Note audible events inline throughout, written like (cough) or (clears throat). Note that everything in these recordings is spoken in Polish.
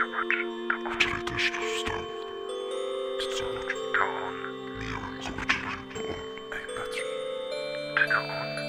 Wczoraj też tu stał. Zobacz. To on. Mijałem, zobaczyłem, to on. Ej, patrz. Czy to on?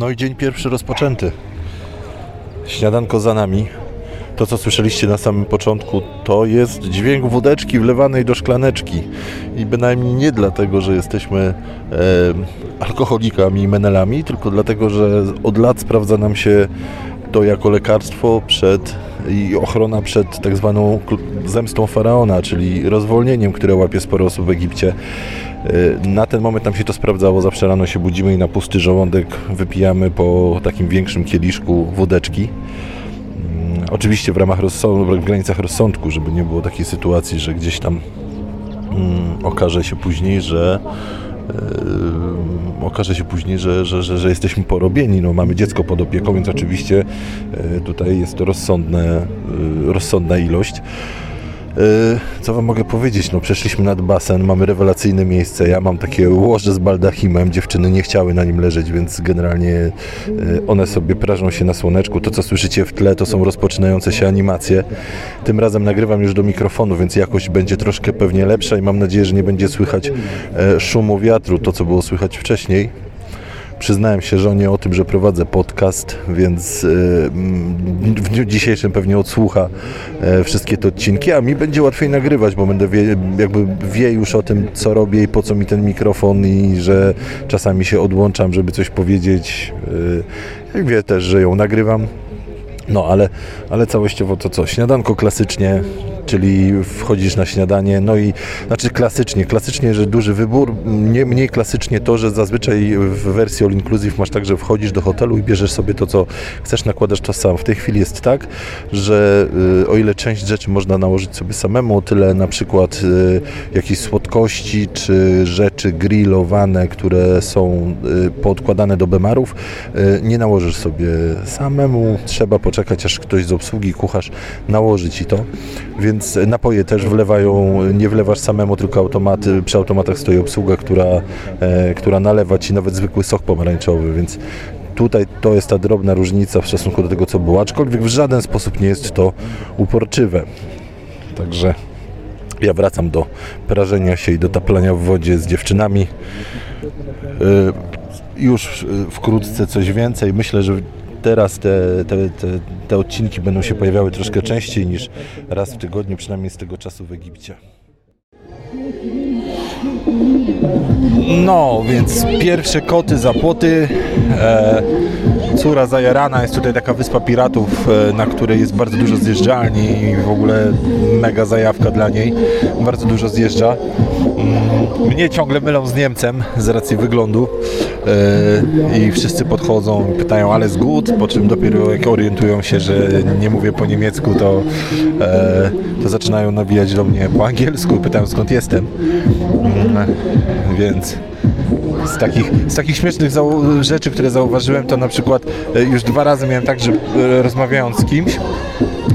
No i dzień pierwszy rozpoczęty. Śniadanko za nami. To, co słyszeliście na samym początku, to jest dźwięk wódeczki wlewanej do szklaneczki. I bynajmniej nie dlatego, że jesteśmy e, alkoholikami i menelami, tylko dlatego, że od lat sprawdza nam się to jako lekarstwo przed i ochrona przed tak zwaną zemstą faraona, czyli rozwolnieniem, które łapie sporo osób w Egipcie. E, Na ten moment nam się to sprawdzało. Zawsze rano się budzimy i na pusty żołądek wypijamy po takim większym kieliszku wódeczki. Mm, Oczywiście w ramach rozsądku, w granicach rozsądku, żeby nie było takiej sytuacji, że gdzieś tam mm, okaże się później, że e, okaże się później, że, że, że, że jesteśmy porobieni. No, mamy dziecko pod opieką, więc oczywiście e, tutaj jest to rozsądne, rozsądna ilość. E, Co wam mogę powiedzieć? No przeszliśmy nad basen, mamy rewelacyjne miejsce. Ja mam takie łoże z baldachimem, dziewczyny nie chciały na nim leżeć, więc generalnie e, one sobie prażą się na słoneczku. To co słyszycie w tle to są rozpoczynające się animacje. Tym razem nagrywam już do mikrofonu, więc jakość będzie troszkę pewnie lepsza i mam nadzieję, że nie będzie słychać e, szumu wiatru, to co było słychać wcześniej. Przyznałem się żonie o tym, że prowadzę podcast, więc e, mm, w dniu dzisiejszym pewnie odsłucha e, wszystkie te odcinki, a mi będzie łatwiej nagrywać, bo będę wie, jakby wie już o tym, co robię i po co mi ten mikrofon i że czasami się odłączam, żeby coś powiedzieć. I wie też, że ją nagrywam. No, ale, ale całościowo to co? Śniadanko klasycznie, czyli wchodzisz na śniadanie, no i znaczy klasycznie, klasycznie, że duży wybór, nie, mniej klasycznie to, że zazwyczaj w wersji all inclusive masz tak, że wchodzisz do hotelu i bierzesz sobie to, co chcesz, nakładasz to sam. W tej chwili jest tak, że y, o ile część rzeczy można nałożyć sobie samemu, tyle na przykład y, jakieś słodkości czy rzeczy grillowane, które są y, podkładane do bemarów, nie nałożysz sobie samemu, trzeba poczekać aż ktoś z obsługi, kucharz nałoży Ci to, więc napoje też wlewają, nie wlewasz samemu, tylko automaty, przy automatach stoi obsługa, która, e, która nalewa Ci nawet zwykły sok pomarańczowy, więc tutaj to jest ta drobna różnica w stosunku do tego, co było, aczkolwiek w żaden sposób nie jest to uporczywe. Także ja wracam do prażenia się i do taplania w wodzie z dziewczynami. Y, Już y, wkrótce coś więcej. Myślę, że teraz te, te, te, te odcinki będą się pojawiały troszkę częściej niż raz w tygodniu, przynajmniej z tego czasu w Egipcie. No, więc pierwsze koty za płoty. E, Córa zajarana jest tutaj taka wyspa piratów, e, na której jest bardzo dużo zjeżdżalni i w ogóle mega zajawka dla niej. Bardzo dużo zjeżdża. Mnie ciągle mylą z Niemcem z racji wyglądu e, i wszyscy podchodzą i pytają, ale z good, po czym dopiero jak orientują się, że nie mówię po niemiecku, to, e, to zaczynają nawijać do mnie po angielsku i pytają skąd jestem. Mm, Więc z takich, z takich śmiesznych rzeczy, które zauważyłem, to na przykład e, już dwa razy miałem tak, że rozmawiając z kimś,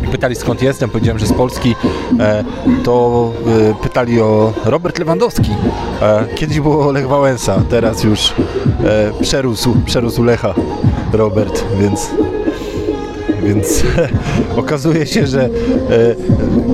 pytali skąd jestem, powiedziałem, że z Polski, e, to e, pytali o Robert Lewandowski. E, Kiedyś było Lech Wałęsa, teraz już przerósł, przerósł Lecha Robert, więc więc (laughs) okazuje się, że e,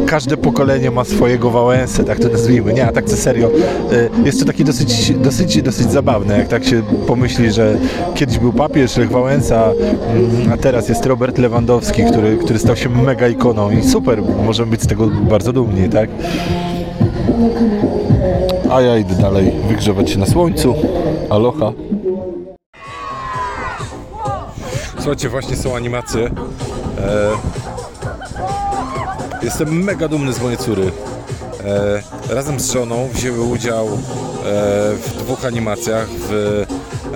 każde pokolenie ma swojego Wałęsę, tak to nazwijmy. Nie, a tak to serio. E, jest to takie dosyć, dosyć, dosyć zabawne, jak tak się pomyśli, że kiedyś był papież Lech Wałęsa, mm, a teraz jest Robert Lewandowski, który, który stał się mega ikoną i super, możemy być z tego bardzo dumni, tak? A ja idę dalej wygrzewać się na słońcu. Aloha. Słuchajcie, właśnie są animacje. E, jestem mega dumny z mojej córy. E, razem z żoną wzięły udział e, w dwóch animacjach, w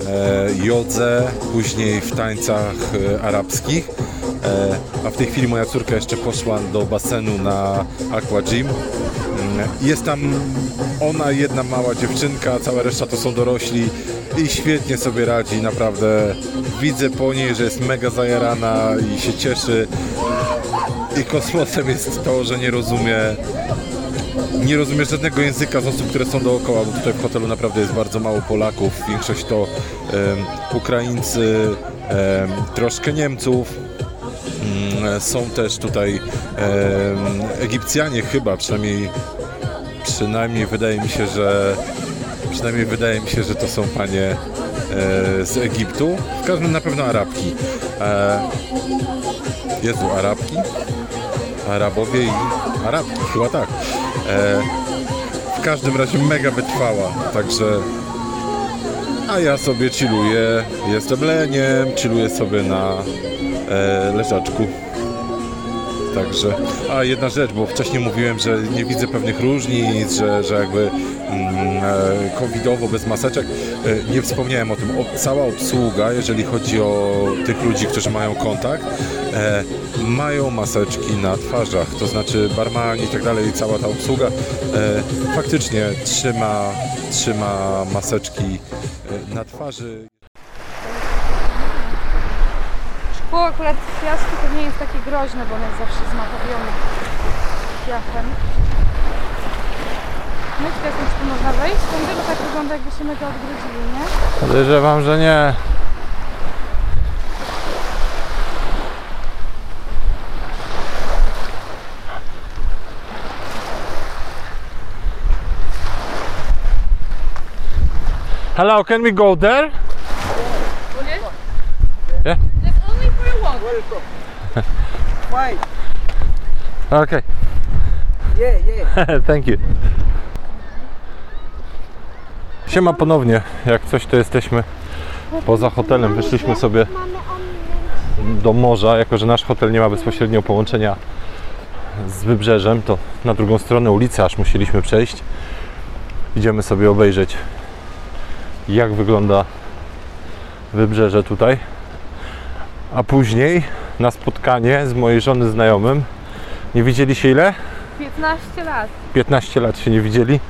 e, jodze, później w tańcach e, arabskich. E, a w tej chwili moja córka jeszcze poszła do basenu na Aqua Gym. Jest tam ona, jedna mała dziewczynka, cała reszta to są dorośli i świetnie sobie radzi, naprawdę. Widzę po niej, że jest mega zajarana i się cieszy. I kosmosem jest to, że nie rozumie nie rozumie żadnego języka z osób, które są dookoła, bo tutaj w hotelu naprawdę jest bardzo mało Polaków, większość to em, Ukraińcy, em, troszkę Niemców, Mm, są też tutaj Egipcjanie chyba, przynajmniej przynajmniej wydaje mi się, że przynajmniej wydaje mi się, że to są panie e, z Egiptu. W każdym na pewno Arabki. E, Jezu, Arabki? Arabowie i Arabki, chyba tak. E, w każdym razie mega wytrwała, także a ja sobie chilluję, jestem leniem, chilluję sobie na e, leżaczku. Także, a jedna rzecz, bo wcześniej mówiłem, że nie widzę pewnych różnic, że, że jakby mm, e, covidowo bez maseczek. E, nie wspomniałem o tym. Cała obsługa, jeżeli chodzi o tych ludzi, którzy mają kontakt, e, mają maseczki na twarzach, to znaczy barmani i tak dalej, cała ta obsługa faktycznie trzyma, trzyma maseczki na twarzy. Szkło akurat z piasku to nie jest takie groźne, bo ono jest zawsze zmatowione piachem. No i ciekawe, czy tu można wejść? To tego tak wygląda, jakby się mega odgrodzili, nie? Podejrzewam, że nie. Hello, can we go there? Walk. Why? Okay, Yeah, yeah. (laughs) thank you. Siema ponownie, jak coś to jesteśmy poza hotelem. Wyszliśmy sobie do morza, jako że nasz hotel nie ma bezpośrednio połączenia z wybrzeżem, to na drugą stronę ulicy aż musieliśmy przejść. Idziemy sobie obejrzeć, jak wygląda wybrzeże tutaj. A później na spotkanie z mojej żony znajomym. Nie widzieli się ile? 15 lat. 15 lat się nie widzieli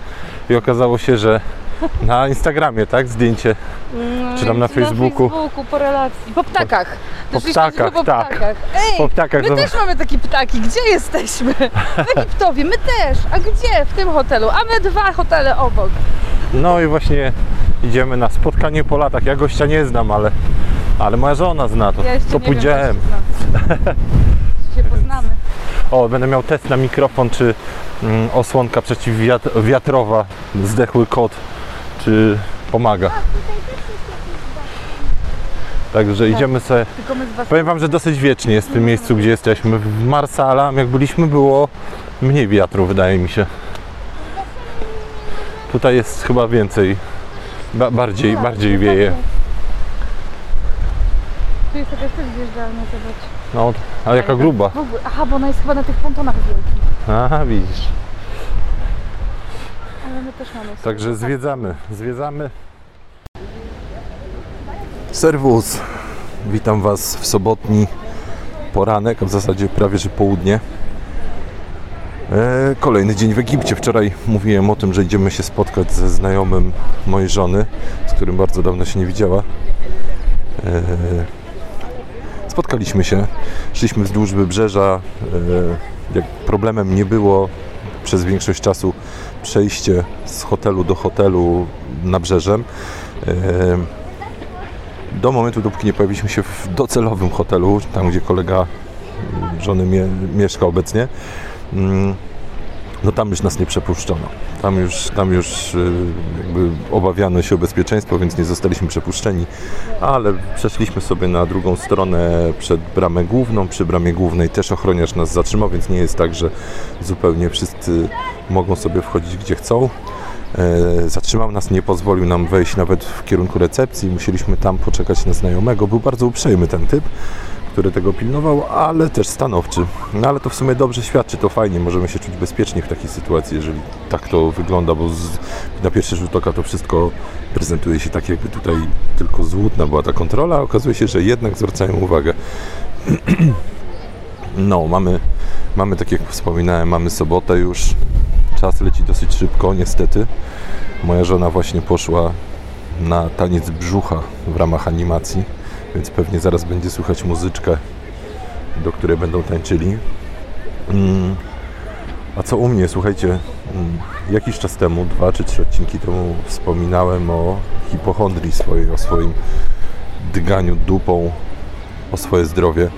i okazało się, że na Instagramie, tak? Zdjęcie. Czy tam na Facebooku? Na Facebooku, po relacji. Po ptakach. Po Doszliśmy ptakach, po tak. ptakach. Ej, Po ptakach my zobacz. też mamy takie ptaki. Gdzie jesteśmy? W Egiptowie. My też. A gdzie? W tym hotelu. A my dwa hotele obok. No i właśnie idziemy na spotkanie po latach. Ja gościa nie znam, ale, ale moja żona zna to. Ja jeszcze to nie pójdziemy. Wiem, się poznamy. O, będę miał test na mikrofon, czy mm, osłonka przeciwwiatrowa, zdechły kot, czy pomaga. Także idziemy sobie. Powiem Wam, że dosyć wiecznie jest w tym miejscu, gdzie jesteśmy. W Marsala, jak byliśmy, było mniej wiatru, wydaje mi się. Tutaj jest chyba więcej. Ba bardziej, bardziej wieje. Tu jest jakaś też zjeżdżalnia, zobacz. No, a jaka gruba. W ogóle. Aha, bo ona jest chyba na tych pontonach wielkich. Aha, widzisz. Ale my też mamy. Także zwiedzamy, zwiedzamy. Serwus! Witam Was w sobotni poranek, w zasadzie prawie że południe. E, kolejny dzień w Egipcie. Wczoraj mówiłem o tym, że idziemy się spotkać ze znajomym mojej żony, z którym bardzo dawno się nie widziała. Spotkaliśmy się, szliśmy wzdłuż wybrzeża. E, jak problemem nie było przez większość czasu przejście z hotelu do hotelu nabrzeżem. E, do momentu, dopóki nie pojawiliśmy się w docelowym hotelu, tam gdzie kolega żony mie mieszka obecnie, mm, no tam już nas nie przepuszczono. Tam już, tam już y, jakby obawiano się o bezpieczeństwo, więc nie zostaliśmy przepuszczeni, ale przeszliśmy sobie na drugą stronę przed bramę główną. Przy bramie głównej też ochroniarz nas zatrzymał, więc nie jest tak, że zupełnie wszyscy mogą sobie wchodzić gdzie chcą. E, Zatrzymał nas, nie pozwolił nam wejść nawet w kierunku recepcji. Musieliśmy tam poczekać na znajomego. Był bardzo uprzejmy ten typ, który tego pilnował, ale też stanowczy. No ale to w sumie dobrze świadczy, to fajnie, możemy się czuć bezpiecznie w takiej sytuacji, jeżeli tak to wygląda, bo z, na pierwszy rzut oka to wszystko prezentuje się tak, jakby tutaj tylko złudna była ta kontrola, a okazuje się, że jednak zwracają uwagę. (clears throat) No, mamy, mamy, tak jak wspominałem, mamy sobotę już. Czas leci dosyć szybko, niestety. Moja żona właśnie poszła na taniec brzucha w ramach animacji, więc pewnie zaraz będzie słychać muzyczkę, do której będą tańczyli. Mm. A co u mnie? Słuchajcie, mm, jakiś czas temu, dwa czy trzy odcinki temu wspominałem o hipochondrii swojej, o swoim dyganiu dupą o swoje zdrowie.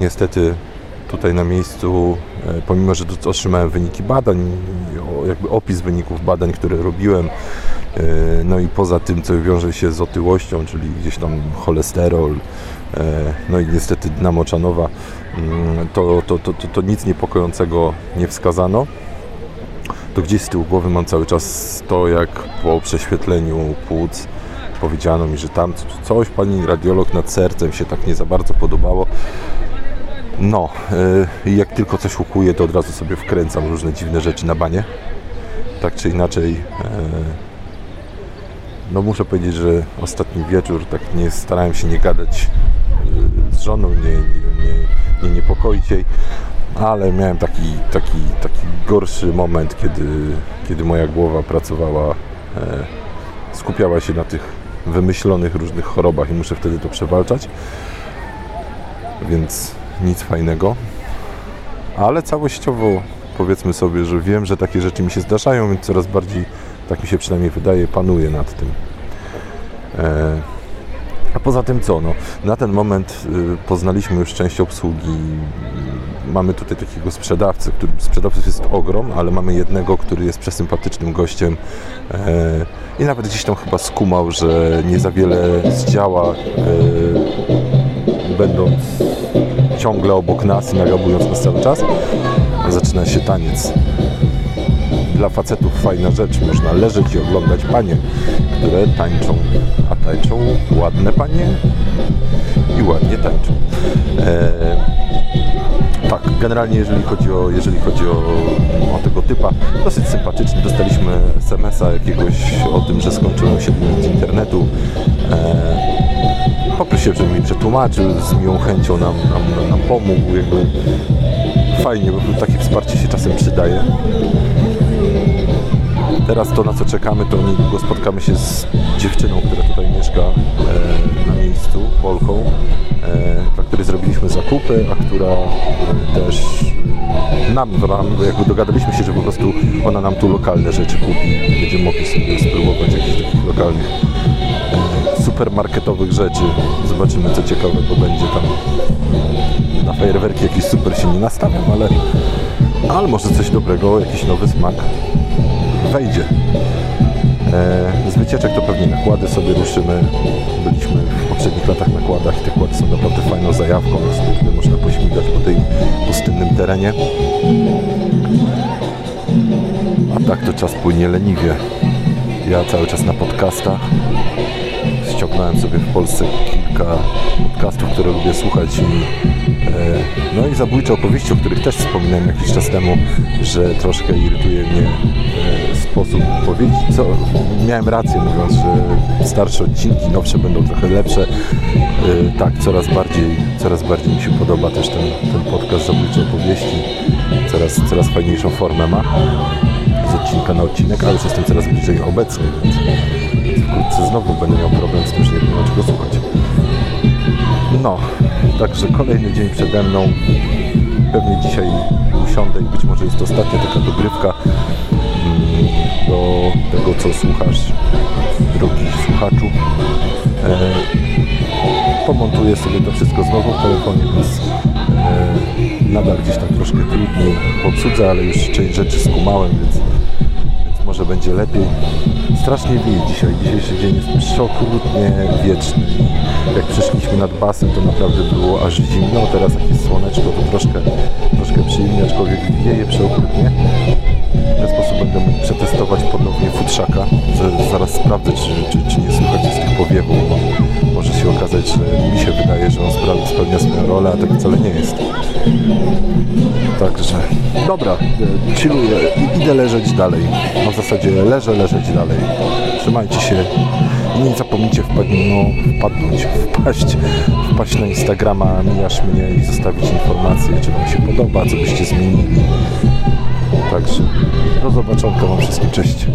Niestety tutaj na miejscu, e, pomimo że otrzymałem wyniki badań, jakby opis wyników badań, które robiłem, no i poza tym, co wiąże się z otyłością, czyli gdzieś tam cholesterol, e, no i niestety dna moczanowa, mm, to, to, to, to, to nic niepokojącego nie wskazano. To gdzieś z tyłu głowy mam cały czas to, jak po prześwietleniu płuc powiedziano mi, że tam coś pani radiolog nad sercem się tak nie za bardzo podobało. No, yy, i jak tylko coś ukuje, to od razu sobie wkręcam różne dziwne rzeczy na banie. Tak czy inaczej, no muszę powiedzieć, że ostatni wieczór tak nie starałem się nie gadać yy, z żoną, nie, nie, nie, nie niepokoić jej, ale miałem taki, taki, taki gorszy moment, kiedy, kiedy moja głowa pracowała, yy, skupiała się na tych wymyślonych różnych chorobach i muszę wtedy to przewalczać. Więc nic fajnego. Ale całościowo powiedzmy sobie, że wiem, że takie rzeczy mi się zdarzają, więc coraz bardziej, tak mi się przynajmniej wydaje, panuję nad tym. E, a poza tym co? No, na ten moment y, poznaliśmy już część obsługi. Mamy tutaj takiego sprzedawcę, który sprzedawców jest ogrom, ale mamy jednego, który jest przesympatycznym gościem e, i nawet gdzieś tam chyba skumał, że nie za wiele zdziała e, będąc ciągle obok nas i nagabując nas cały czas. Zaczyna się taniec. Dla facetów fajna rzecz, można leżeć i oglądać panie, które tańczą, a tańczą ładne panie i ładnie tańczą. Eee, tak, generalnie jeżeli chodzi o, jeżeli chodzi o, o tego typa, dosyć sympatyczny. Dostaliśmy SMS-a jakiegoś o tym, że skończyło się z internetu. Eee, poprosiłem, żeby mi przetłumaczył, z miłą chęcią nam, nam, nam pomógł. Jakby fajnie, bo takie wsparcie się czasem przydaje. Teraz to, na co czekamy, to niedługo spotkamy się z dziewczyną, która tutaj mieszka e, na miejscu, Polką, e, dla której zrobiliśmy zakupy, a która e, też nam, jakby dogadaliśmy się, że po prostu ona nam tu lokalne rzeczy kupi. Będziemy mogli sobie spróbować jakichś takich lokalnych e, supermarketowych rzeczy. Zobaczymy, co ciekawego będzie tam. Na fajerwerki jakiś super się nie nastawiam, ale, ale może coś dobrego, jakiś nowy smak wejdzie. E, z wycieczek to pewnie nakłady sobie ruszymy. Byliśmy w poprzednich latach na kładach i te kłady są naprawdę fajną zajawką. Tutaj można pośmigać po tym pustynnym terenie. A tak to czas płynie leniwie. Ja cały czas na podcastach. Ściągnąłem sobie w Polsce kilka podcastów, które lubię słuchać e, no i zabójcze opowieści, o których też wspominałem jakiś czas temu, że troszkę irytuje mnie e, sposób powiedzieć, co miałem rację mówiąc, że starsze odcinki, nowsze będą trochę lepsze. E, tak, coraz bardziej, coraz bardziej mi się podoba też ten, ten podcast Zabójcze opowieści. Coraz, coraz fajniejszą formę ma z odcinka na odcinek, a już jestem coraz bliżej obecny, więc wkrótce znowu będę miał problem z tym, że nie będę czego słuchać. No, także kolejny dzień przede mną. Pewnie dzisiaj usiądę i być może jest to ostatnia taka dogrywka do tego, co słuchasz, drogi słuchaczu. E, pomontuję sobie to wszystko znowu w telefonie, więc e, nadal gdzieś tam troszkę trudniej w ale już część rzeczy skumałem, więc, więc może będzie lepiej. Strasznie wieje dzisiaj. Dzisiejszy dzień jest przeokrutnie wieczny. Jak przeszliśmy nad basem, to naprawdę było aż zimno. Teraz jak jest słoneczko, to troszkę, troszkę przyjemnie, aczkolwiek wieje przeokrutnie. W ten sposób będę mógł przetestować ponownie futrzaka. Zaraz sprawdzę, czy, czy, czy nie słychać z tych powiewów, bo może się okazać, że mi się wydaje, że on spełnia swoją rolę, a tak wcale nie jest. Także, dobra, e, chilluję, I- idę leżeć dalej. No w zasadzie leżę, leżeć dalej. Trzymajcie się i nie zapomnijcie wpadnąć, no, wpadnąć, wpaść, wpaść na Instagrama, mijasz mnie i zostawić informacje, czy Wam się podoba, co byście zmienili. Także do zobaczonka Wam wszystkim, cześć.